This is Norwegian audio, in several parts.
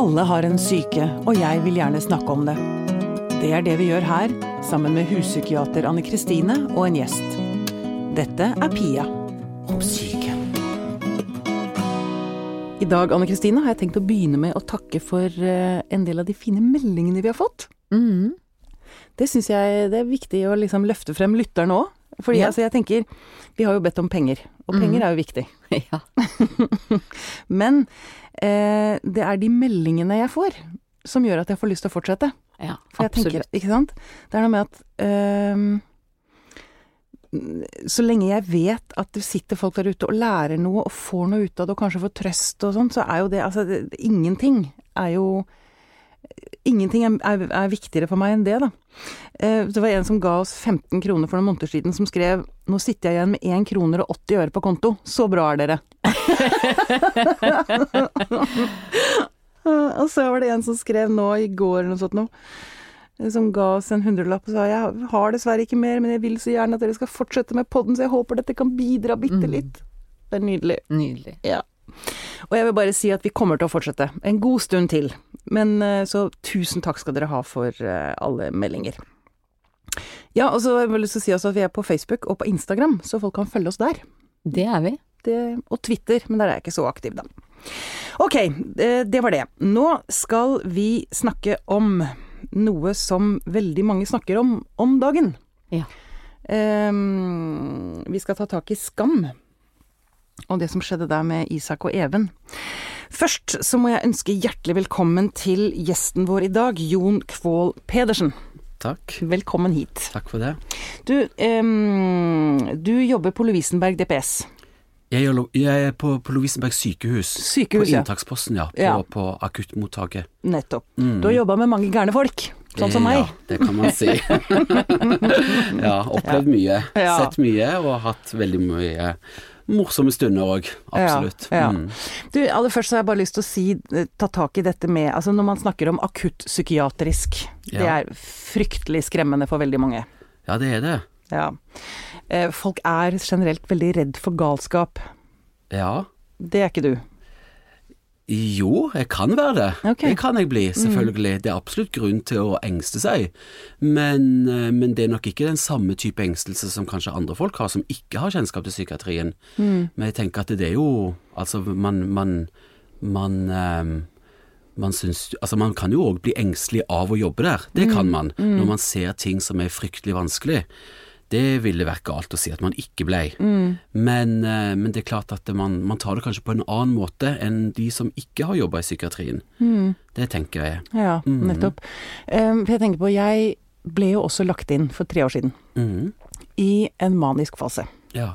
Alle har en syke, og jeg vil gjerne snakke om det. Det er det vi gjør her, sammen med huspsykiater Anne Kristine og en gjest. Dette er Pia om syke. I dag Anne Kristine, har jeg tenkt å begynne med å takke for eh, en del av de fine meldingene vi har fått. Mm. Det syns jeg det er viktig å liksom løfte frem lytterne òg. Fordi Ja. altså, jeg tenker, vi har jo bedt om penger, og penger penger er jo viktig. Ja. Men det er de meldingene jeg får, som gjør at jeg får lyst til å fortsette. ja For jeg tenker, absolutt. ikke sant? Det er noe med at ehm, Så lenge jeg vet at det sitter folk der ute og lærer noe og får noe ut av det, og kanskje får trøst og sånn, så er jo det Altså, det, ingenting er jo Ingenting er, er, er viktigere for meg enn det, da. Eh, det var en som ga oss 15 kroner for noen måneder siden, som skrev Nå sitter jeg igjen med 1 kroner og 80 øre på konto. Så bra er dere. og så var det en som skrev nå i går eller noe sånt noe, som ga oss en hundrelapp og sa jeg har dessverre ikke mer, men jeg vil så gjerne at dere skal fortsette med podden, så jeg håper dette kan bidra bitte Mm. litt. Det er nydelig. Nydelig. Ja. Og jeg vil bare si at vi kommer til å fortsette en god stund til. Men eh, så tusen takk skal dere ha for eh, alle meldinger. Ja, og så har jeg lyst til å si også at vi er på Facebook og på Instagram, så folk kan følge oss der. Det er vi. Det, og Twitter, men der er jeg ikke så aktiv, da. Ok, eh, det var det. Nå skal vi snakke om noe som veldig mange snakker om om dagen. Ja. Um, vi skal ta tak i skam, og det som skjedde der med Isak og Even. Først så må jeg ønske hjertelig velkommen til gjesten vår i dag, Jon Kvål Pedersen. Takk. Velkommen hit. Takk for det. Du, um, du jobber på Lovisenberg DPS. Jeg er, jeg er på, på Lovisenberg sykehus. Sykehus, på inntaksposten, ja. På, Ja. på akuttmottaket. Nettopp. Mm. Du har jobba med mange gærne folk, sånn som Eh, meg. Ja, det kan man si. ja, opplevd mye. Ja. Sett mye, og hatt veldig mye morsomme stunder òg. Absolutt. Ja, ja. Mm. Du, aller først så har jeg bare lyst til å si, eh, ta tak i dette med Altså når man snakker om akutt psykiatrisk, det Ja. er fryktelig skremmende for veldig mange. ja, det er det. Ja. Eh, Folk er generelt veldig redd for galskap. Ja. Det er ikke du. Jo, jeg kan være det. Okay. Det kan jeg bli, selvfølgelig. Det er absolutt grunn til å engste seg, men, eh, men det er nok ikke den samme type engstelse som kanskje andre folk har, som ikke har kjennskap til psykiatrien. Men jeg tenker at det er jo Altså, man Man, man, ehm, man syns Altså, man kan jo òg bli engstelig av å jobbe der. Det kan man. Når man ser ting som er fryktelig vanskelig. Det ville vært galt å si at man ikke ble. Men, eh, men det er klart at man, man tar det kanskje på en annen måte enn de som ikke har jobba i psykiatrien. Det tenker jeg. Ja, nettopp. Um, For jeg tenker på, jeg ble jo også lagt inn for tre år siden Mhm. i en manisk fase. Ja.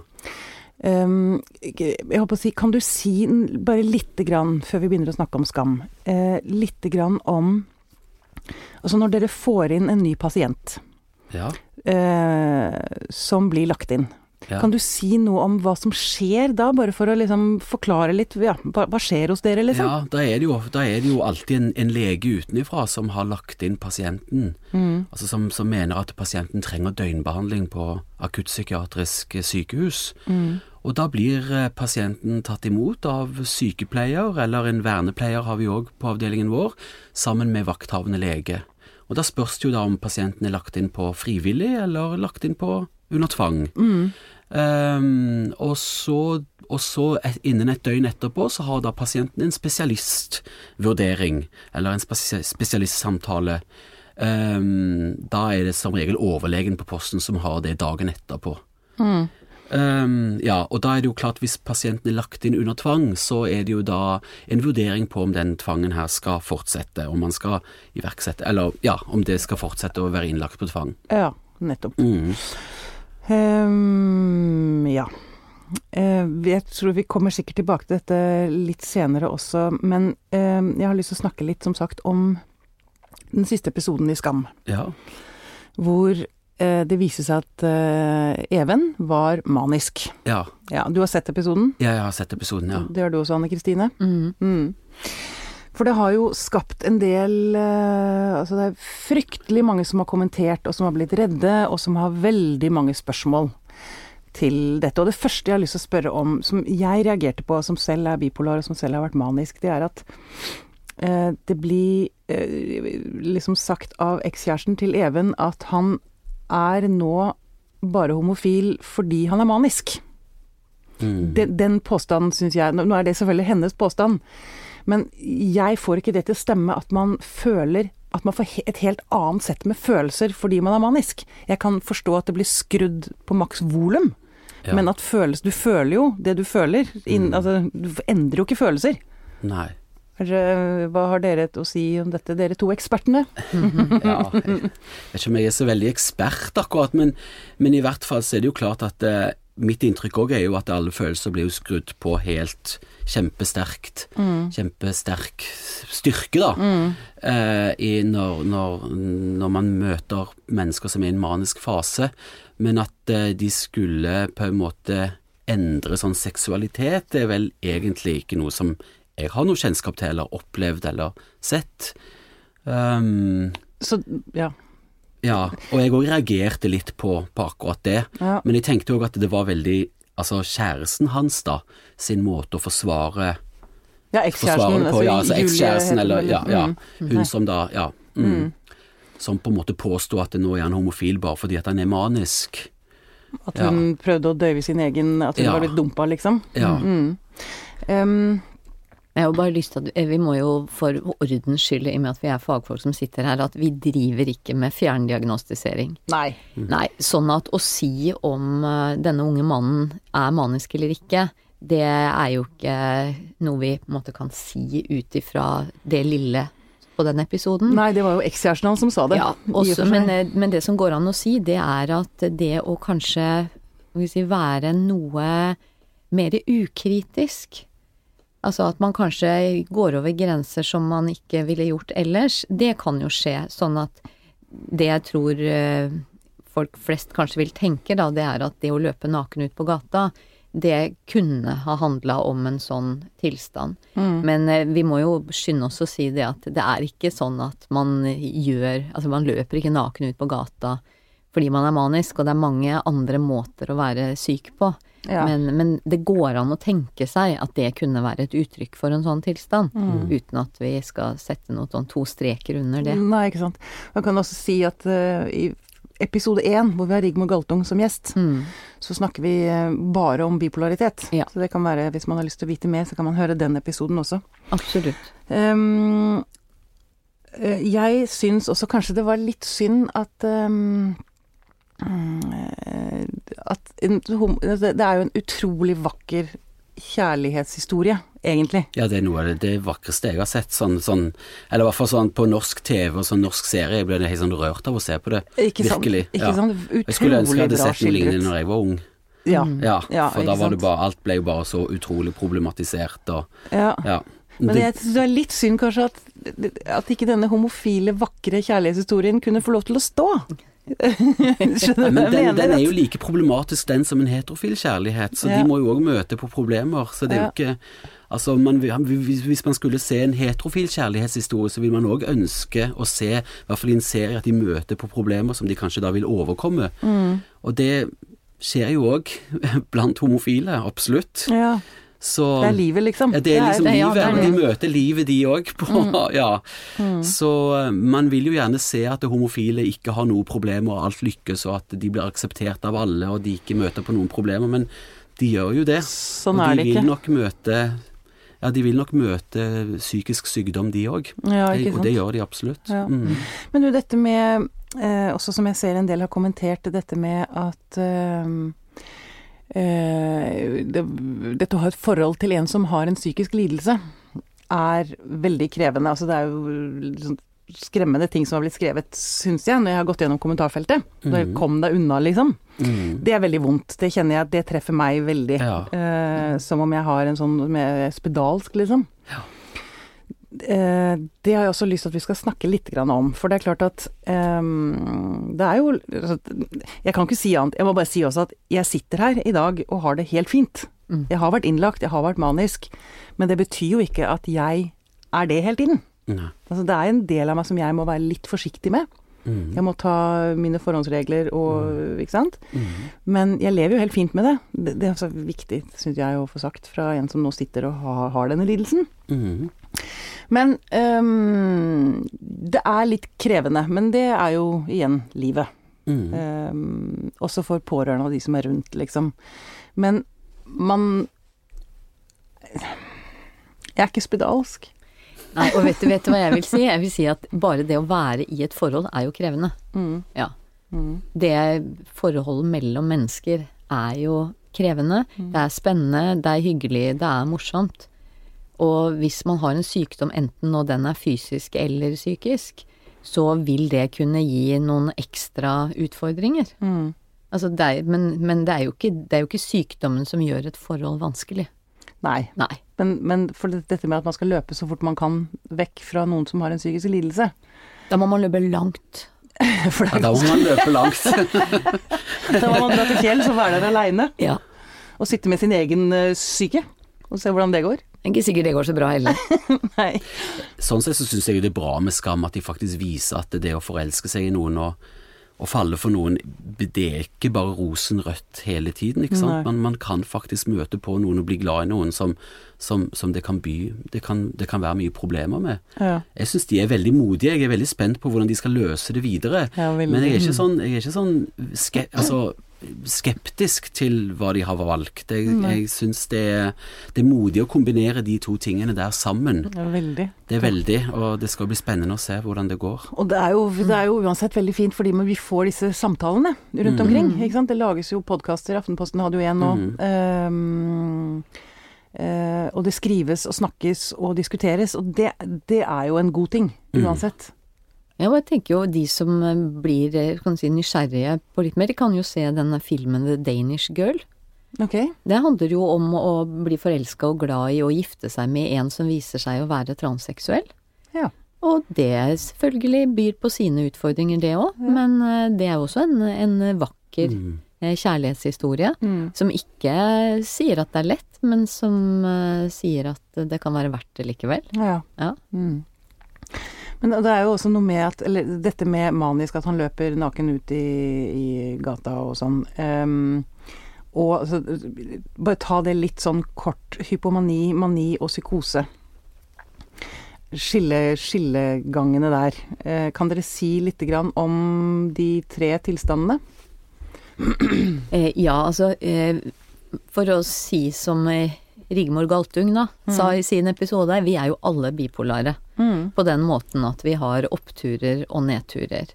Um, jeg håper å si, kan du si bare lite grann, før vi begynner å snakke om skam, uh, lite grann om Altså når dere får inn en ny pasient Ja. eh, som blir lagt inn, Ja. kan du si noe om hva som skjer da, bare for å liksom forklare litt, ja, hva, skjer hos dere liksom? Ja, da er det jo, da er det jo alltid en, en lege utenifra som har lagt inn pasienten. Mm. Altså som, som mener at pasienten trenger døgnbehandling på akuttpsykiatrisk sykehus. Mm. Og da blir eh, pasienten tatt imot av sykepleier, eller en vernepleier har vi òg på avdelingen vår, sammen med vakthavende lege. Og da spørs det jo da om pasienten er lagt inn på frivillig, eller lagt inn på under tvang. Mm. Um, og så, og så et, innen et døgn etterpå så har da pasienten en spesialistvurdering, eller en spesi spesialistsamtale. Um, da er det som regel overlegen på posten som har det dagen etterpå. Mm. Ehm, ja, og da er det jo klart hvis pasienten er lagt inn under tvang, så er det jo da en vurdering på om den tvangen her skal fortsette, om man skal iverksette, eller ja, om det skal fortsette å være innlagt på tvang. Ja, nettopp. Mm. Um, ja. Eh, jeg tror vi kommer sikkert tilbake til dette litt senere også, men jeg har lyst til å snakke litt, som sagt, om den siste episoden i Skam, Ja. hvor det viser seg at eh, Even var manisk. ja. Ja, du har sett episoden? Ja, Jeg har sett episoden, ja. Det har du også, Anne Kristine? Mm. Mm. For det har jo skapt en del eh, Altså det er fryktelig mange som har kommentert, og som har blitt redde, og som har veldig mange spørsmål til dette. Og det første jeg har lyst til å spørre om, som jeg reagerte på, som selv er bipolar, og som selv har vært manisk, det er at eh, det blir eh, liksom sagt av ekskjæresten til Even at han er nå bare homofil fordi han er manisk. Mm. Den, den påstanden syns jeg Nå er det selvfølgelig hennes påstand, men jeg får ikke det til å stemme at man føler at man får et helt annet sett med følelser fordi man er manisk. Jeg kan forstå at det blir skrudd på maks volum, Ja. men at følelse du føler jo det du føler. In, Mm. altså, du endrer jo ikke følelser. Nei. Det- Hva har dere å si om dette, dere to ekspertene? Ja, jeg vet ikke om jeg er så veldig ekspert akkurat, men, men i hvert fall så er det jo klart at eh, mitt inntrykk òg er jo at alle følelser blir jo skrudd på helt kjempesterkt. Kjempesterk styrke, da. Eh, i når, når, når man møter mennesker som er i en manisk fase. Men at eh, de skulle på en måte endre sånn seksualitet, det er vel egentlig ikke noe som jeg har noe kjennskap til, eller opplevd eller sett. Um, Så, ja. ja, og jeg òg reagerte litt på, på akkurat det. ja. Men jeg tenkte òg at det var veldig Altså kjæresten hans, da, sin måte å forsvare Ja, ekskjæresten. Altså, ja, altså ekskjæresten, eller ja, ja. Hun Nei. som da Ja. Mm, Som på en måte påsto at nå er han homofil bare fordi at han er manisk. At Ja. hun prøvde å døyve sin egen At hun Ja. var blitt dumpa, liksom. Ja. Mm. Um, Jeg har bare lyst til at eh, Vi må jo for ordens skyld, i og med at vi er fagfolk som sitter her, at vi driver ikke med fjerndiagnostisering. nei. Nei, sånn at å si om eh, denne unge mannen er manisk eller ikke, det er jo ikke noe vi på en måte kan si ut ifra det lille på den episoden. Nei, det var jo ekskjæresten hans som sa det. Ja, også, men, eh, men det som går an å si, det er at det å kanskje skal vi si, være noe mer ukritisk Altså at man kanskje går over grenser som man ikke ville gjort ellers, det kan jo skje. Sånn at det jeg tror eh, folk flest kanskje vil tenke, da, det er at det å løpe naken ut på gata, det kunne ha handla om en sånn tilstand. Mm. Men eh, vi må jo skynde oss å si det at det er ikke sånn at man gjør Altså man løper ikke naken ut på gata fordi man er manisk, og det er mange andre måter å være syk på. Ja. Men, men det går an å tenke seg at det kunne være et uttrykk for en sånn tilstand, Mm. uten at vi skal sette noe sånn to streker under det. Nei, ikke sant. Man kan også si at uh, i episode én, hvor vi har Rigmor Galtung som gjest, Mm. så snakker vi eh, bare om bipolaritet. Ja. Så det kan være, hvis man har lyst til å vite mer, så kan man høre den episoden også. Absolutt. Um, jeg syns også kanskje det var litt synd at um, at en, altså, Det er jo en utrolig vakker kjærlighetshistorie, egentlig. Ja, det er noe av det, det vakreste jeg har sett. Sånn, sånn, eller i hvert fall sånn på norsk TV og sånn norsk serie. Jeg ble helt sånn rørt av å se på det. Ikke sant? Virkelig. Ikke ja. sant? Jeg skulle ønske jeg hadde sett noe lignende når jeg var ung. Ja. Ja, for ja, da var det bare Alt ble jo bare så utrolig problematisert og ja. Ja. Men jeg synes det er litt synd kanskje at, at ikke denne homofile, vakre kjærlighetshistorien kunne få lov til å stå. Skjønner du men hva jeg den, mener? den er jo like problematisk den som en heterofil kjærlighet, så Ja. de må jo òg møte på problemer. Så det er jo ikke Altså, man, hvis man skulle se en heterofil kjærlighetshistorie, så vil man òg ønske å se, i hvert fall i en serie, at de møter på problemer som de kanskje da vil overkomme. Mm. Og det skjer jo òg blant homofile, absolutt. Ja, Så det er livet, liksom. Ja, det er liksom det- er, livet. det er de møter livet, de òg. Mm. Ja. Så eh, man vil jo gjerne se at homofile ikke har noe problemer, og alt lykkes, og at de blir akseptert av alle, og de ikke møter på noen problemer. Men de gjør jo det. Sånn og er de det ikke. vil nok møte Ja, de vil nok møte psykisk sykdom, de òg. Ja, Og det gjør de absolutt. Ja. Mm. Men du, dette med eh, Også som jeg ser en del har kommentert, dette med at eh, det, Dette å ha et forhold til en som har en psykisk lidelse, er veldig krevende. Altså det er jo liksom skremmende ting som har blitt skrevet, syns jeg, når jeg har gått gjennom kommentarfeltet. Når jeg Kom deg unna, liksom. Mm. Det er veldig vondt. Det kjenner jeg, at det treffer meg veldig. Ja. Eh, som om jeg har en sånn med spedalsk, liksom. Eh, det har jeg også lyst til at vi skal snakke litt om. For det er klart at um, Det er jo altså, Jeg kan ikke si annet. Jeg må bare si også at jeg sitter her i dag og har det helt fint. Mm. Jeg har vært innlagt, jeg har vært manisk. Men det betyr jo ikke at jeg er det hele tiden. Mm. Altså, det er en del av meg som jeg må være litt forsiktig med. Mm. Jeg må ta mine forhåndsregler og Ikke sant? Mm. Men jeg lever jo helt fint med det. Det, det er viktig, syns jeg, å få sagt fra en som nå sitter og har, har denne lidelsen. Mm. Men um, det er litt krevende. Men det er jo igjen livet. Mm. Um, også for pårørende og de som er rundt, liksom. Men man Jeg er ikke spedalsk. Nei, og vet du, vet du hva jeg vil si? Jeg vil si at bare det å være i et forhold er jo krevende. Mm. Ja. Mm. Det forholdet mellom mennesker er jo krevende. Det er spennende, det er hyggelig, det er morsomt. Og hvis man har en sykdom, enten når den er fysisk eller psykisk, så vil det kunne gi noen ekstra utfordringer. Mm. Altså det er, men men det, er jo ikke, det er jo ikke sykdommen som gjør et forhold vanskelig. Nei. Nei. Men, men for dette med at man skal løpe så fort man kan vekk fra noen som har en psykisk lidelse Da må man løpe langt. For Ja, da må man løpe langt. da må man dra til fjells og være der aleine. Ja. Og sitte med sin egen eh, syke. Og se hvordan det går. Det er ikke sikkert det går så bra heller. Nei. Sånn sett så syns jeg det er bra med Skam at de faktisk viser at det å forelske seg i noen og, og falle for noen, det er ikke bare rosenrødt hele tiden. ikke sant? Men Man, man kan faktisk møte på noen og bli glad i noen som, som, som det kan by det kan, det kan være mye problemer med. Ja. Jeg syns de er veldig modige, jeg er veldig spent på hvordan de skal løse det videre. Ja. Men jeg er ikke sånn, jeg er ikke sånn ske, altså, skeptisk til hva de har valgt. Jeg, jeg syns det, det er modig å kombinere de to tingene der sammen. Veldig. Det er veldig, og det skal bli spennende å se hvordan det går. Og det er, jo, det er jo uansett veldig fint fordi vi får disse samtalene rundt omkring. Ikke sant? Det lages jo podkaster, Aftenposten hadde jo en nå. Mm. Um, uh, og det skrives og snakkes og diskuteres, og det, det er jo en god ting uansett. Ja, jeg tenker jo de som eh, blir eh, kan si, nysgjerrige på litt mer, de kan jo se denne filmen The Danish Girl. Ok? Det handler jo om å bli forelska og glad i å gifte seg med en som viser seg å være transseksuell. Ja. Og det selvfølgelig byr på sine utfordringer, det òg, men eh, det er jo også en, en vakker mm. kjærlighetshistorie. Som ikke sier at det er lett, men som sier at det kan være verdt det likevel. Ja. Ja. Mm. Men det er jo også noe med at Eller dette med manisk, at han løper naken ut i, i gata og sånn. Um, og altså, bare ta det litt sånn kort. Hypomani, mani og psykose. Skille, skillegangene der. Eh, kan dere si litt om de tre tilstandene? Eh, ja, altså eh, For å si som eh, Rigmor Galtung da, sa i sin episode, vi er jo alle bipolare. På den måten at vi har oppturer og nedturer.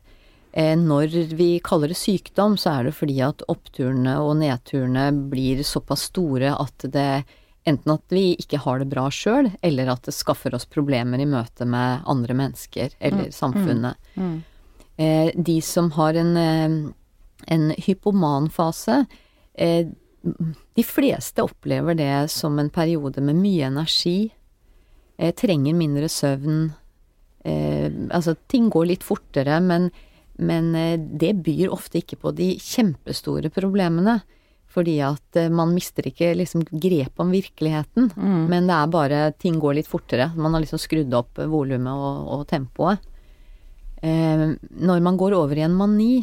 Eh, når vi kaller det sykdom, så er det fordi at oppturene og nedturene blir såpass store at det Enten at vi ikke har det bra sjøl, eller at det skaffer oss problemer i møte med andre mennesker eller samfunnet. Eh, de som har en, eh, en hypomanfase, eh, de fleste opplever det som en periode med mye energi, eh, trenger mindre søvn. Eh, altså, ting går litt fortere, men, men eh, det byr ofte ikke på de kjempestore problemene. Fordi at eh, man mister ikke liksom grep om virkeligheten, men det er bare ting går litt fortere. Man har liksom skrudd opp volumet og, og tempoet. Eh, når man går over i en mani,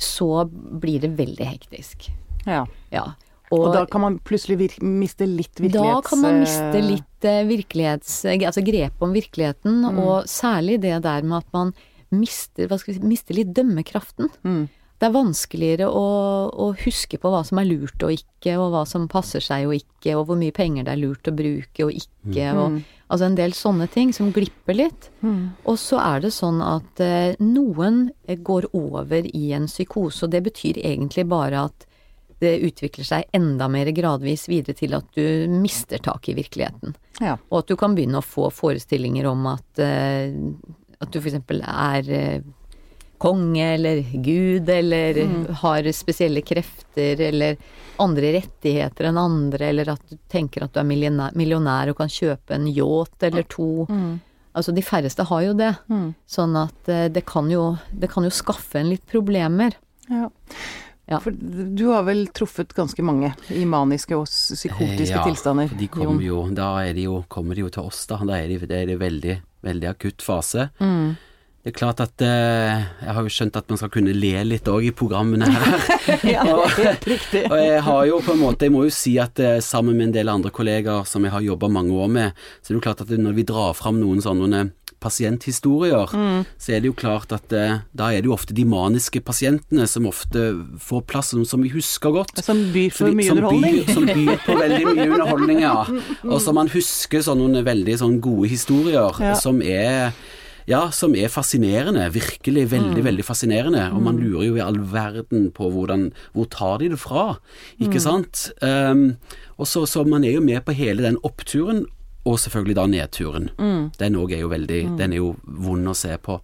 så blir det veldig hektisk. Ja. Ja. Og, da kan man plutselig vir miste litt virkelighets... Da kan man miste litt eh, virkelighets... Altså grep om virkeligheten, Mm. og særlig det der med at man mister, si, mister litt dømmekraften. Mm. Det er vanskeligere å, å huske på hva som er lurt og ikke, og hva som passer seg og ikke, og hvor mye penger det er lurt å bruke og ikke, og altså en del sånne ting som glipper litt. Og så er det sånn at eh, noen eh, går over i en psykose, og det betyr egentlig bare at det utvikler seg enda mer gradvis videre til at du mister tak i virkeligheten. Ja. Og at du kan begynne å få forestillinger om at, eh, at du eksempel er eh, konge eller gud, eller har spesielle krefter, eller andre rettigheter enn andre, eller at du tenker at du er millionær, og kan kjøpe en yacht eller to. Altså, de færreste har jo det. Sånn at eh, det kan jo, det kan jo skaffe en litt problemer. Ja. Ja. For du har vel truffet ganske mange i maniske og psykotiske ja, tilstander? de kom jo, da er de jo, kommer de jo til oss, da. Da er de, det er det veldig, veldig akutt fase. Mm. Det er klart at eh, Jeg har jo skjønt at man skal kunne le litt òg i programmene her. Ja, helt riktig. og jeg har jo på en måte Jeg må jo si at eh, sammen med en del andre kollegaer som jeg har jobba mange år med, så er det jo klart at når vi drar fram noen sånne pasienthistorier, Mm. så er det jo klart at eh, da er det jo ofte de maniske pasientene som ofte får plass, som, som vi husker godt. Som byr for mye mye som underholdning. Byr, som byr på veldig mye underholdning, ja. Og som man husker noen veldig sånn gode historier Ja. som er ja, som er fascinerende. Virkelig veldig, veldig fascinerende. Og man lurer jo i all verden på hvordan Hvor tar de det fra? Ikke sant? Um, og så, så man er jo med på hele den oppturen, og selvfølgelig da nedturen. Den òg er jo veldig Den er jo vond å se på.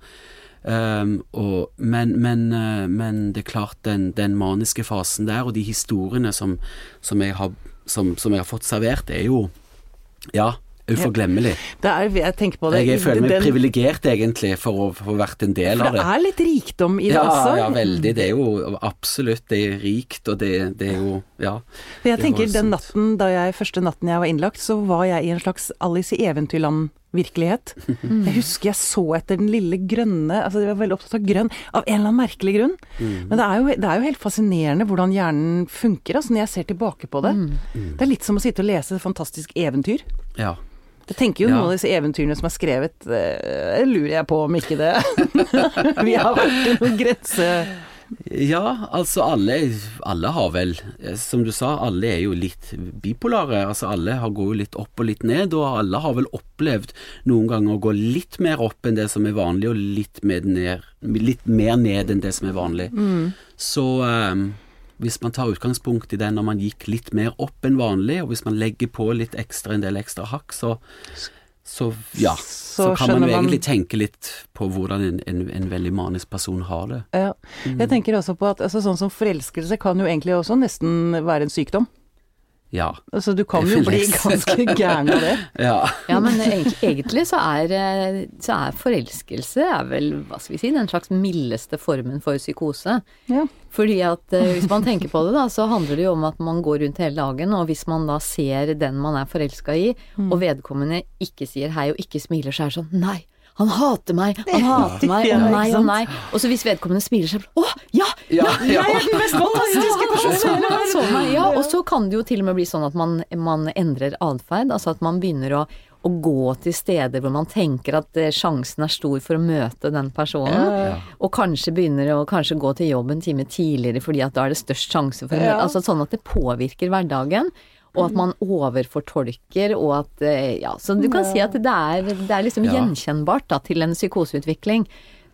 Um, og, men, men, eh, men det er klart, den, den maniske fasen der, og de historiene som, som, jeg, har, som, som jeg har fått servert, er jo ja, uforglemmelig. Det er, jeg tenker på det Jeg føler meg privilegert egentlig for å få vært en del av det For det. er litt rikdom i det Ja, også. ja, veldig. Det er jo absolutt Det er rikt, og det, det er jo Ja. For jeg tenker den natten da jeg, første natten jeg var innlagt, så var jeg i en slags Alice i Eventyrland-virkelighet. Jeg husker jeg så etter den lille grønne Altså jeg var veldig opptatt av grønn, av en eller annen merkelig grunn. Mm. Men det er, jo, det er jo helt fascinerende hvordan hjernen funker, altså når jeg ser tilbake på det. Det er litt som å sitte og lese et fantastisk eventyr. ja. Jeg tenker jo Ja. noen av disse eventyrene som er skrevet, eh, lurer jeg på om ikke det Vi har vært i noen grense... Ja, altså alle, alle har vel, eh, som du sa, alle er jo litt bipolare. Altså alle har, går jo litt opp og litt ned, og alle har vel opplevd noen ganger å gå litt mer opp enn det som er vanlig, og litt, mer ned, litt mer ned enn det som er vanlig. Så eh, hvis man tar utgangspunkt i det når man gikk litt mer opp enn vanlig, og hvis man legger på litt ekstra, en del ekstra hakk, så, så ja. Så Så, kan man jo jo man- egentlig tenke litt på hvordan en, en, en veldig manisk person har det. Ja. Jeg tenker også på at altså, sånn som forelskelse kan jo egentlig også nesten være en sykdom. Ja. Altså du kan jo bli ganske gæren av det. Ja. Ja, men egentlig, så, er, eh, så er forelskelse er vel, hva skal vi si, den slags mildeste formen for psykose. Ja. Fordi at eh, hvis man tenker på det, da, så handler det jo om at man går rundt hele dagen, og hvis man da ser den man er forelska i, og vedkommende ikke sier hei og ikke smiler, så er det sånn nei. Han hater meg, han hater meg, Ja, å ikke nei, å nei. Og så hvis vedkommende smiler, så er å ja, ja, Ja, ja. jeg er den mest fantastiske personen i hele verden. Ja, og så kan det jo til og med bli sånn at man, man endrer atferd, altså at man begynner å å gå til steder hvor man tenker at eh, sjansen er stor for å møte den personen. Og kanskje begynner å kanskje gå til jobb en time tidligere fordi at da er det størst sjanse for å møte Ja. Altså sånn at det påvirker hverdagen. Og at man overfortolker, og at eh, Ja, så du kan si at det er, det er liksom Ja. gjenkjennbart da, til en psykoseutvikling.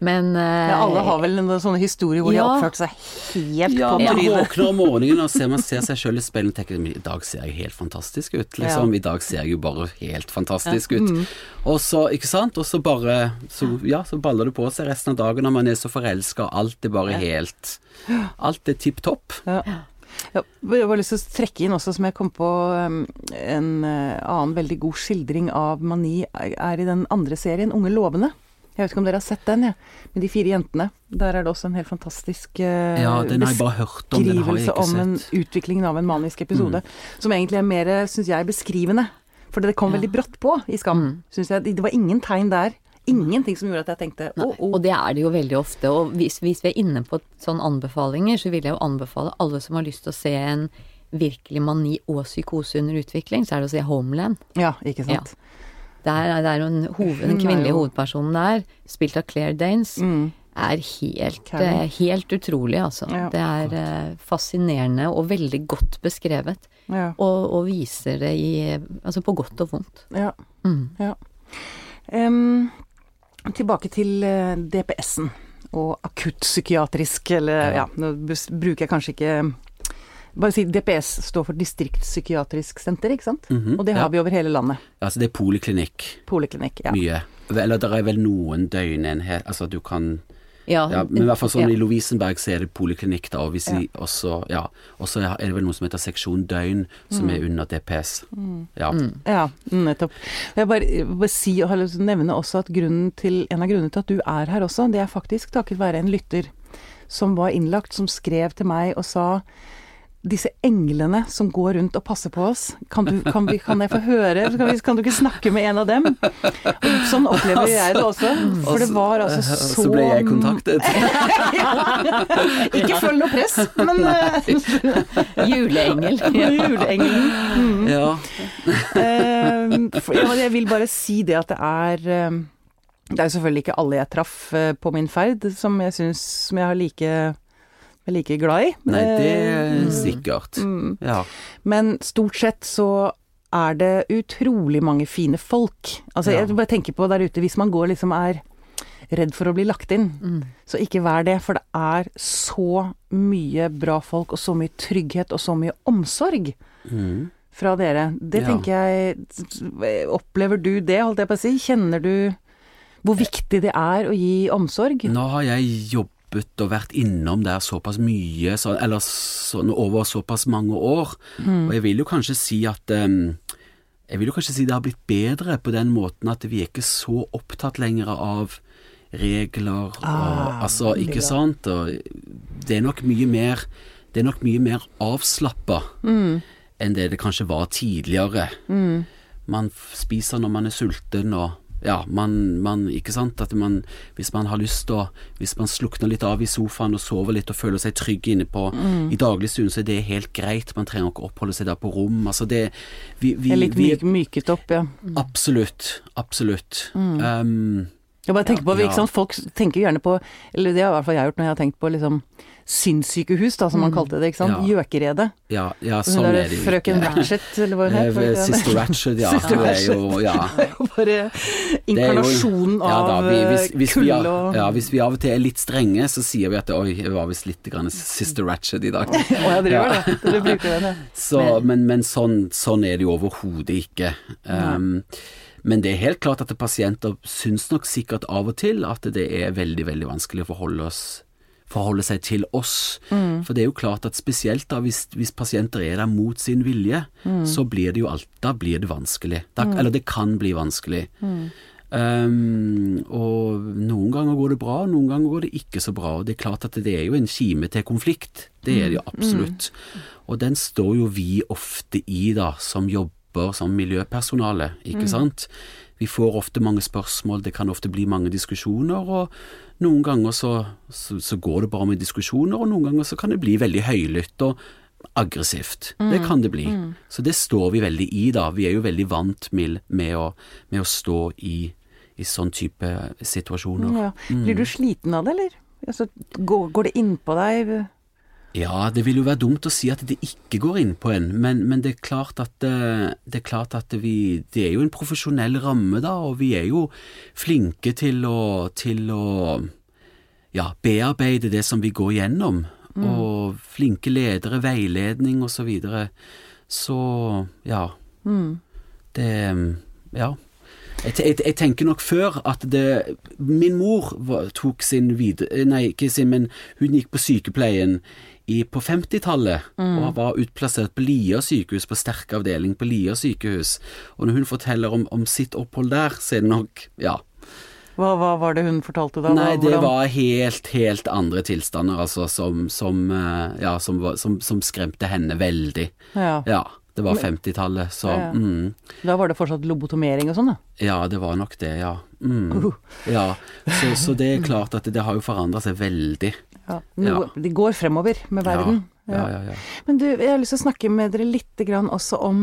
Men eh, Ja, alle har vel en sånn historie hvor de har oppført seg helt Ja, på man våkner om morgenen og ser, man ser seg selv i speilet og tenker i dag ser jeg helt fantastisk ut. Liksom. I dag ser jeg jo bare helt fantastisk ut. Og så, ikke sant, og så bare så, Ja, så baller det på seg resten av dagen når man er så forelska, og alt er bare helt Alt er tipp topp. Ja. Ja, jeg har lyst til å trekke inn også, som jeg kom på um, en eh, annen veldig god skildring av mani, er i den andre serien, Unge lovende. Jeg vet ikke om dere har sett den, ja. Med de fire jentene. Der er det også en helt fantastisk uh, Ja, den har jeg bare hørt om, den har jeg beskrivelse sett. om en. Mm. utviklingen av en manisk episode. Som egentlig er mer, syns jeg, beskrivende. For det kom Ja. veldig brått på i Skam. Mm. Jeg. Det var ingen tegn der. Ingenting som gjorde at jeg tenkte å, oh, oh. Og det er det jo veldig ofte. Og hvis, hvis vi er inne på sånne anbefalinger, så vil jeg jo anbefale alle som har lyst til å se en virkelig mani og psykose under utvikling, så er det å se Homeland. Ja, ikke sant. Det er, det er jo en, hoved, den kvinnelige jo- hovedpersonen der, spilt av Claire Danes, Mm. er helt, eh, helt utrolig, altså. Ja. det er eh, fascinerende og veldig godt beskrevet. Ja. Og, og viser det i Altså på godt og vondt. ja. Mm. Em, tilbake til eh, DPS-en og akuttpsykiatrisk, eller ja, nå bruker jeg kanskje ikke Bare si DPS står for distriktspsykiatrisk senter, ikke sant? Mhm, Og det har ja. vi over hele landet. Altså det er poliklinikk Poliklinikk. Ja. mye. Eller det er vel noen døgnenhet Altså du kan Ja, Ja, men i hvert fall sånn ja. i Lovisenberg så er det poliklinikk da, og de også Ja, så er det vel noe som heter seksjon døgn, som er under DPS. Ja. Ja, nettopp. Jeg bare, bare si og nevne også at til, en av grunnene til at du er her også, det er faktisk takket være en lytter som var innlagt, som skrev til meg og sa disse englene som går rundt og passer på oss, kan, du, kan, vi, kan jeg få høre kan, vi, kan, du ikke snakke med en av dem? Og sånn opplever jeg det også. For det var altså så Så ble jeg kontaktet. Ikke følg noe press, men uh, Juleengel. Juleengelen. Mm. Ja. Eh, ja, jeg vil bare si det at det er eh, Det er jo selvfølgelig ikke alle jeg traff eh, på min ferd som jeg syns som jeg har like like glad i. Nei, det er Eh, sikkert. mm. Ja. Men stort sett så er det utrolig mange fine folk. Altså, Ja. jeg bare tenker på der ute, hvis man går liksom er redd for å bli lagt inn, Mm. så ikke vær det. For det er så mye bra folk, og så mye trygghet, og så mye omsorg Mm. fra dere. Det Ja. tenker jeg Opplever du det, holdt jeg på å si? Kjenner du hvor viktig det er å gi omsorg? Nå har jeg jobbet og vært innom der såpass mye, så, eller sånn over såpass mange år, Mm. og jeg vil jo kanskje si at um, Jeg vil jo kanskje si det har blitt bedre på den måten at vi er ikke så opptatt lenger av regler og Ah, Altså, ikke bra. sant? Og det er nok mye mer Det er nok mye mer avslappa Mm. enn det det kanskje var tidligere. Mm. Man spiser når man er sulten, og ja, man, man Ikke sant? At man Hvis man har lyst til å Hvis man slukner litt av i sofaen og sover litt og føler seg trygg inne på Mm. I dagligstuen, så er det helt greit. Man trenger ikke oppholde seg der på rom. Altså, det Vi, vi, Det er litt vi myk, myket opp, ja. Absolutt. Absolutt. Mm. Um, Jeg bare tenker på, ikke sant, Folk tenker gjerne på Eller det har i hvert fall jeg gjort når jeg har tenkt på liksom sinnssykehus, da, som man kalte det. ikke sant? Ja. Gjøkeredet. ja, ja, Hun sånn er det jo frøken. Ratchet, eller hva hun het. Eh. Sister Ratchet, ja. Sister Det er jo Ja. Det er jo bare jo- inkarnasjonen ja, da, av vi, hvis, hvis, vi, kulde av- og ja, hvis vi av og til er litt strenge, så sier vi at oi, jeg var visst litt grann Sister Ratchet i dag. Å ja, dere gjør det. Dere bruker den, ja. Så, men men sånn, sånn er det jo overhodet ikke. Um, men det er helt klart at pasienter syns nok sikkert av og til at det er veldig, veldig vanskelig å forholde, oss, forholde seg til oss. For det er jo klart at spesielt da hvis, hvis pasienter er der mot sin vilje, så blir det jo alt, da blir det vanskelig. Da, Eller det kan bli vanskelig. Um, og noen ganger går det bra, noen ganger går det ikke så bra. Og det er klart at det er jo en kime til konflikt. Det er det jo absolutt. Og den står jo vi ofte i, da, som jobber som miljøpersonale, ikke sant. Vi får ofte mange spørsmål, det kan ofte bli mange diskusjoner, og noen ganger så, så, så går det bra med diskusjoner, og noen ganger så kan det bli veldig høylytt og aggressivt. Det kan det bli. Så det står vi veldig i, da. Vi er jo veldig vant med, med, å, med å stå i, i sånn type situasjoner. Ja. Blir du sliten av det, eller? Altså, går, går det innpå deg? Ja, det vil jo være dumt å si at det ikke går inn på en, men, men det er klart at, eh, det er klart at vi Det er jo en profesjonell ramme, da, og vi er jo flinke til å, til å ja, bearbeide det som vi går gjennom. Og flinke ledere, veiledning og så videre. Så ja. Det Ja. Jeg, jeg, jeg tenker nok før at det Min mor tok sin videre Nei, ikke sin, men hun gikk på sykepleien i, på 50-tallet og var utplassert på Lier sykehus, på sterk avdeling på Lier sykehus. Og når hun forteller om, om sitt opphold der, så er det nok Ja. Hva, hva var det hun fortalte da? Nei, det var helt, helt andre tilstander, altså, som, som eh, Ja, som, som, som skremte henne veldig. ja. Ja. Det var 50-tallet, så Ja, ja. mm, Da var det fortsatt lobotomering og sånn, da? Ja, det var nok det, ja. Mm, Uh. ja. Så, så det er klart at det, det har jo forandra seg veldig. Ja. Noe, De går fremover med verden. Ja, ja, ja. Men du, jeg har lyst til å snakke med dere litt grann også om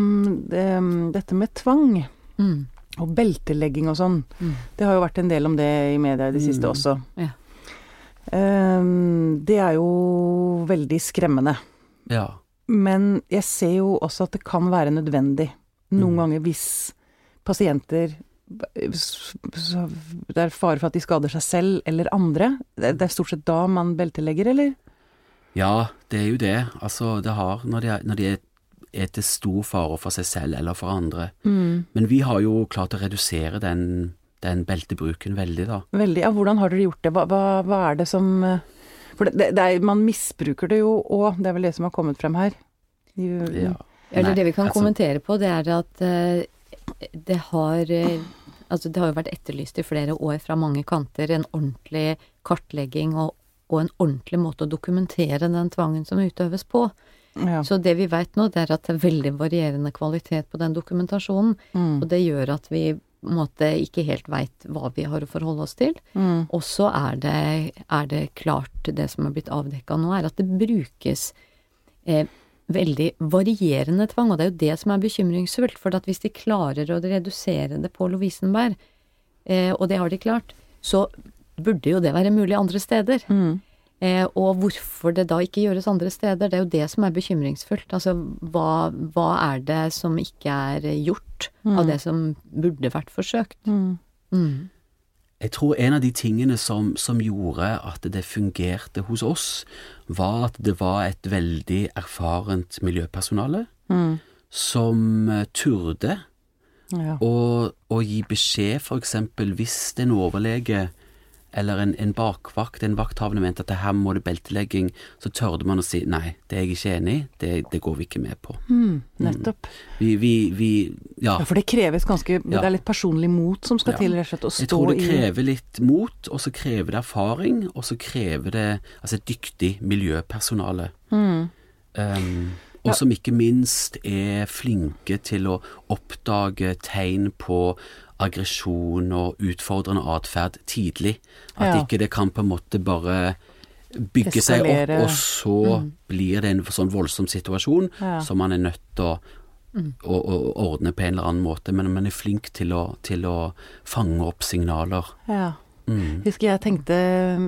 det, dette med tvang. Mm. Og beltelegging og sånn. Mm. Det har jo vært en del om det i media i det siste Mm. også. Ja. Um, det er jo veldig skremmende. ja. Men jeg ser jo også at det kan være nødvendig. Noen Mm. ganger hvis pasienter Det er fare for at de skader seg selv eller andre. Det er stort sett da man beltelegger, eller? Ja, det er jo det. Altså, det har Når de er, når de er, er til stor fare for seg selv eller for andre. Mm. Men vi har jo klart å redusere den, den beltebruken veldig, da. Veldig. Ja, hvordan har dere gjort det? Hva, hva, hva er det som eh, For det, det, det er, man misbruker det jo òg, det er vel det som har kommet frem her. Jo- Ja. Eller Nei, det vi kan altså- kommentere på, det er at eh, det har eh, Altså det har jo vært etterlyst i flere år fra mange kanter en ordentlig kartlegging og, og en ordentlig måte å dokumentere den tvangen som utøves på. Ja. Så det vi veit nå, det er at det er veldig varierende kvalitet på den dokumentasjonen. Mm. Og det gjør at vi måte ikke helt veit hva vi har å forholde oss til. Mm. Og så er det, er det klart, det som er blitt avdekka nå, er at det brukes eh, veldig varierende tvang. Og det er jo det som er bekymringsfullt. For at hvis de klarer å redusere det på Lovisenberg, eh, og det har de klart, så burde jo det være mulig andre steder. Mm. Eh, og hvorfor det da ikke gjøres andre steder, det er jo det som er bekymringsfullt. Altså hva, hva er det som ikke er gjort av det som burde vært forsøkt? Mm. Jeg tror en av de tingene som, som gjorde at det fungerte hos oss, var at det var et veldig erfarent miljøpersonale Mm. som eh, turde Ja. å, å gi beskjed, for eksempel hvis en overlege eller en, en bakvakt, en vakthavende mente at det her må det beltelegging, så tørde man å si nei, det er jeg ikke enig i, det, det går vi ikke med på. Mm. Nettopp. Vi, vi, vi ja. Ja, for det kreves ganske Det er litt personlig mot som skal Ja. til, rett og slett. Å Jeg tror det krever litt mot, og så krever det erfaring, og så krever det altså et dyktig miljøpersonale. mm. Um, og som ikke minst er flinke til å oppdage tegn på aggresjon og utfordrende atferd tidlig. At Ja. ikke det kan på en måte bare bygge seg opp, og så blir det en sånn voldsom situasjon Ja. som man er nødt til å, å, å ordne på en eller annen måte. Men man er flink til å, til å fange opp signaler. Ja. Mm. Husker jeg tenkte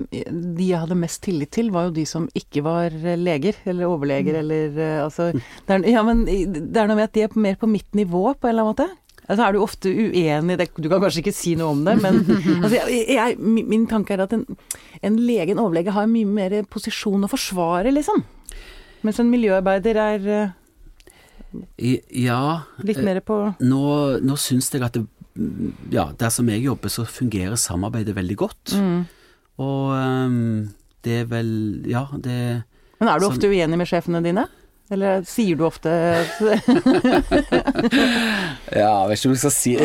De jeg hadde mest tillit til, var jo de som ikke var leger, eller overleger, eller eh, altså det er, Ja, men det er noe med at de er mer på mitt nivå, på en eller annen måte. Altså er du ofte uenig det, Du kan kanskje ikke si noe om det, men altså, jeg, jeg, min tanke er at en, en lege, en overlege, har mye mer posisjon å forsvare, liksom. Mens en miljøarbeider er eh, ja litt eh, mer på Nå, nå syns jeg at det, ja, der som jeg jobber, så fungerer samarbeidet veldig godt. mm. Og um, det er vel Ja, det Men er du Sånn- ofte uenig med sjefene dine? Eller sier du ofte Ja, jeg vet ikke om jeg skal si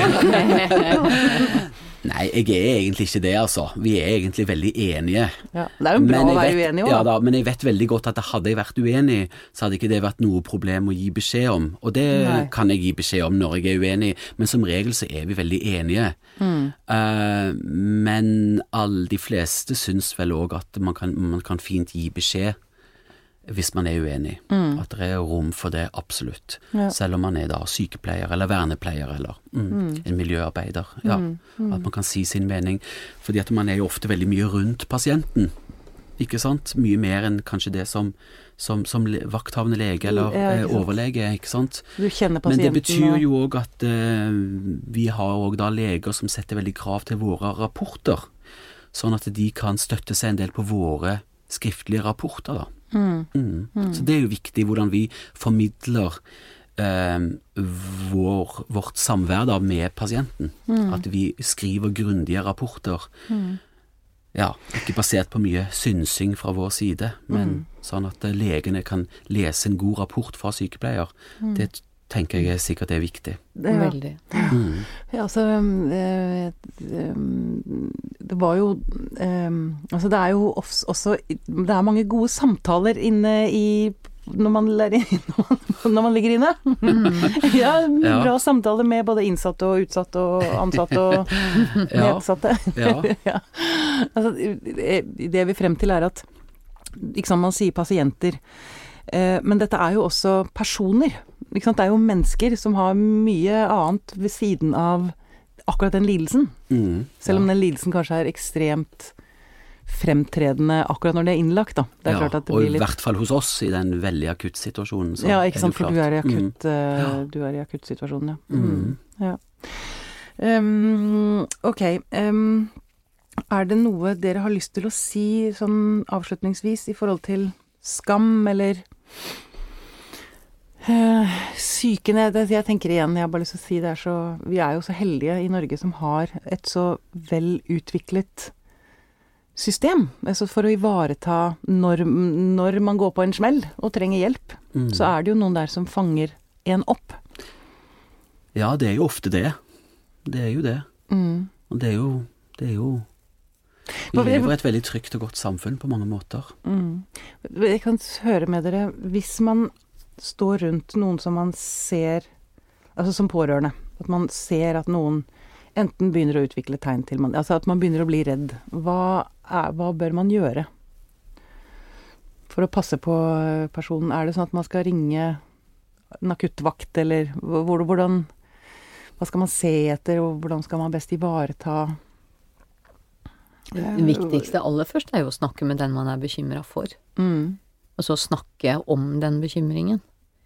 Nei, jeg er egentlig ikke det, altså. Vi er egentlig veldig enige. ja. Det er jo bra å være vet- uenig òg. Ja da, men jeg vet veldig godt at hadde jeg vært uenig, så hadde ikke det vært noe problem å gi beskjed om. Og det Nei. kan jeg gi beskjed om når jeg er uenig, men som regel så er vi veldig enige. Mm. Uh, men alle de fleste syns vel òg at man kan, man kan fint gi beskjed hvis man er uenig. At det er rom for det, absolutt. Mm. Ja. Selv om man er da sykepleier eller vernepleier eller mm, en miljøarbeider. Ja, Mm. At man kan si sin mening. Fordi at man er jo ofte veldig mye rundt pasienten. Ikke sant? Mye mer enn kanskje det som, som, som vakthavende lege eller Ja, ikke eh, overlege, ikke sant. Du kjenner Men det betyr jo òg at uh, vi har òg da leger som setter veldig krav til våre rapporter. Sånn at de kan støtte seg en del på våre skriftlige rapporter, da. Mm. Mm. Så det er jo viktig hvordan vi formidler eh, vår, vårt samvær da med pasienten. Mm. At vi skriver grundige rapporter. Ja, ikke basert på mye synsing fra vår side, men Mm. sånn at eh, legene kan lese en god rapport fra sykepleier. Mm. Det tenker jeg sikkert er viktig. Det, ja. Veldig. Mm. Ja, altså Det var jo eh, Altså, det er jo også Det er mange gode samtaler inne i når man, lærer, når man, når man ligger inne. ja, Ja. bra samtaler med både innsatte og utsatte og ansatte og Ja. nedsatte. Ja. ja. Altså, det vi frem til er at ikke sant, Man sier pasienter, eh, men dette er jo også personer. Det er jo mennesker som har mye annet ved siden av akkurat den lidelsen. Mm. Selv om ja. den lidelsen kanskje er ekstremt fremtredende akkurat når det er innlagt, da. Det er ja. klart at det Og i hvert fall hos oss, i den veldig akuttsituasjonen. Ja, ikke sant, for du er i Mm. akutt, eh, du er i akuttsituasjonen, ja. Mm. Ja. Um, ok. Um, er det noe dere har lyst til å si sånn avslutningsvis i forhold til skam, eller uh, Sykene Jeg tenker igjen, jeg har bare lyst til å si det er så Vi er jo så heldige i Norge som har et så vel utviklet system. Altså for å ivareta når, når man går på en smell og trenger hjelp, Mm. så er det jo noen der som fanger en opp. Ja, det er jo ofte det. Det er jo det. Mm. Og det er jo Det er jo Vi lever i et veldig trygt og godt samfunn på mange måter. Mm. Jeg kan høre med dere Hvis man stå rundt noen som man ser Altså som pårørende. At man ser at noen enten begynner å utvikle tegn til man, Altså at man begynner å bli redd. Hva, er, hva bør man gjøre for å passe på personen? Er det sånn at man skal ringe en akuttvakt, eller hvor- hvordan Hva skal man se etter, og hvordan skal man best ivareta Det viktigste aller først er jo å snakke med den man er bekymra for. Mm. Og så snakke om den bekymringen.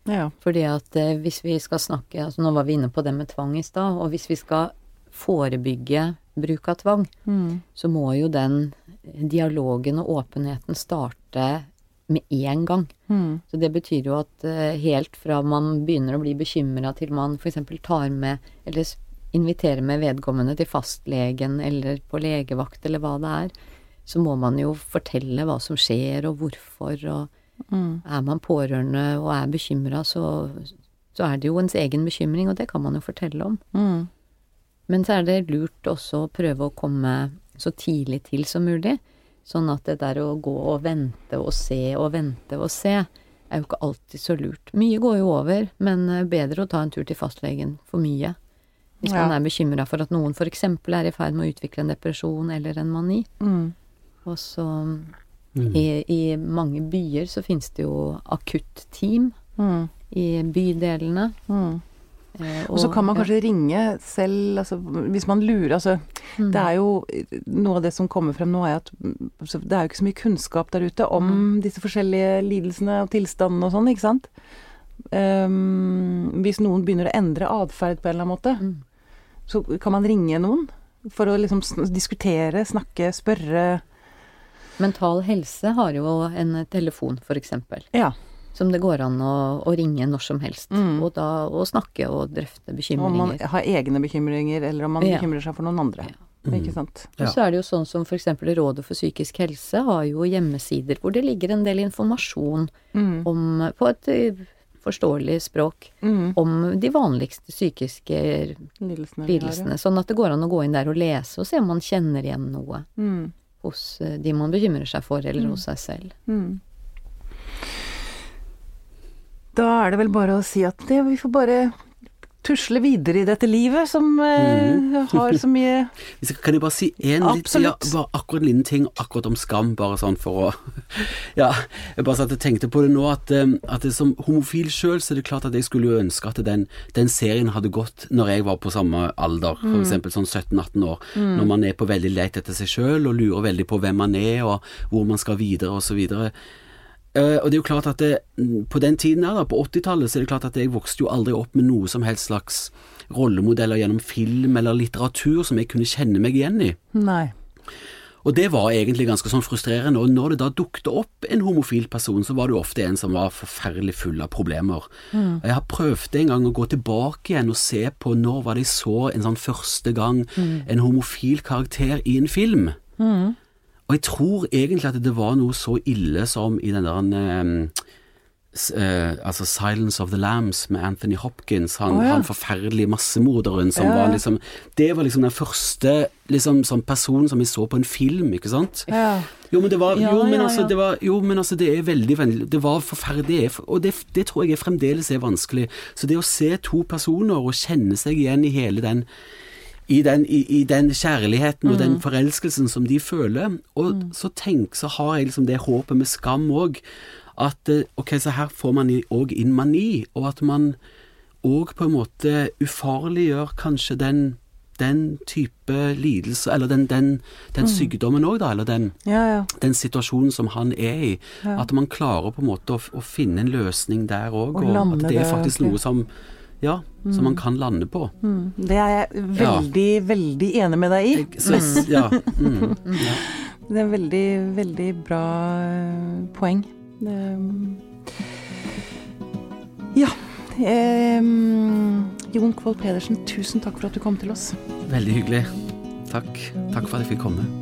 Ja. Fordi at eh, hvis vi skal snakke altså Nå var vi inne på det med tvang i stad, og hvis vi skal forebygge bruk av tvang, Mm. så må jo den dialogen og åpenheten starte med en gang. Mm. Så det betyr jo at eh, helt fra man begynner å bli bekymra til man f.eks. tar med, eller inviterer med vedkommende til fastlegen eller på legevakt eller hva det er, så må man jo fortelle hva som skjer og hvorfor, og Mm. er man pårørende og er bekymra, så, så er det jo ens egen bekymring, og det kan man jo fortelle om. Mm. Men så er det lurt også å prøve å komme så tidlig til som mulig. Sånn at det der å gå og vente og se og vente og se, er jo ikke alltid så lurt. Mye går jo over, men eh, bedre å ta en tur til fastlegen for mye. Hvis Ja. man er bekymra for at noen f.eks. er i ferd med å utvikle en depresjon eller en mani. Mm. Og så i, i mange byer så finnes det jo akutt-team Mm. i bydelene. Mm. eh, Og så kan man kanskje ringe selv, altså hvis man lurer, altså Mm. Det er jo Noe av det som kommer frem nå, er at mm, det er jo ikke så mye kunnskap der ute om Mm. disse forskjellige lidelsene og tilstandene og sånn, ikke sant? Um, hvis noen begynner å endre atferd på en eller annen måte, Mm. så kan man ringe noen for å liksom sn- diskutere, snakke, spørre Mental Helse har jo en telefon, for eksempel. Ja. Som det går an å, å ringe når som helst. Mm. Og da å snakke og drøfte bekymringer. Om man har egne bekymringer, eller om man Ja. bekymrer seg for noen andre. Ja. Ikke sant? Ja. Og så er det jo sånn som eksempel Rådet for psykisk helse har jo hjemmesider hvor det ligger en del informasjon Mm. om, på et eh, forståelig språk Mm. om de vanligste psykiske Lidelsene. lidelsene. Sånn at det går an å gå inn der og lese og se om man kjenner igjen noe Mm. Hos eh, de man bekymrer seg for, eller Mm. hos seg selv. Mm. Da er det vel bare å si at det, vi får bare tusle videre i dette livet som mm. Har så mye Kan jeg bare si litt, ja, bare akkurat en liten ting akkurat om skam, bare sånn for å Ja, jeg bare satt og tenkte på det nå, at, eh, at det som homofil sjøl, så er det klart at jeg skulle jo ønske at den, den serien hadde gått når jeg var på samme alder, for eksempel sånn 17-18 år, når man er på veldig leit etter seg sjøl og lurer veldig på hvem man er og hvor man skal videre og så videre. Eh, og det er jo klart at det, mm, på den tiden her, da, på 80-tallet, så er det klart at jeg vokste jo aldri opp med noe som helst slags rollemodeller gjennom film eller litteratur som jeg kunne kjenne meg igjen i. Nei. Og det var egentlig ganske sånn frustrerende, og når det da dukte opp en homofil person, så var det jo ofte en som var forferdelig full av problemer. Mm. jeg har prøvd en gang å gå tilbake igjen og se på når var det jeg så en sånn første gang en homofil karakter i en film. Og jeg tror egentlig at det var noe så ille som i den der um, eh, altså 'Silence of the Lambs' med Anthony Hopkins, han, oh, ja. han forferdelige massemorderen som Ja, var liksom Det var liksom den første liksom, sånn personen som vi så på en film, ikke sant? Ja. Jo, men det var Jo, men altså, det var Jo, men altså, det er veldig vennlig Det var forferdelig, er- og det, det tror jeg fremdeles er vanskelig. Så det å se to personer og kjenne seg igjen i hele den i den, i, i den kjærligheten og Mm. den forelskelsen som de føler. Og så tenk, så har jeg liksom det håpet med skam òg, at eh, ok, så her får man òg inn mani, og at man òg på en måte ufarliggjør kanskje den den type lidelse, eller den, den, den sykdommen òg, da, eller den, ja, ja. den situasjonen som han er i. Ja. At man klarer på en måte å, å finne en løsning der òg, Og og, at det er det faktisk ordentlig. noe som Ja, som man kan lande på. Mm. Det er jeg veldig, veldig enig med deg i. Jeg, ja, mm, ja. Det er veldig, veldig bra eh, poeng. Ja. Eh, Jon Kvold Pedersen, tusen takk for at du kom til oss. Veldig hyggelig. Takk. Takk for at jeg fikk komme.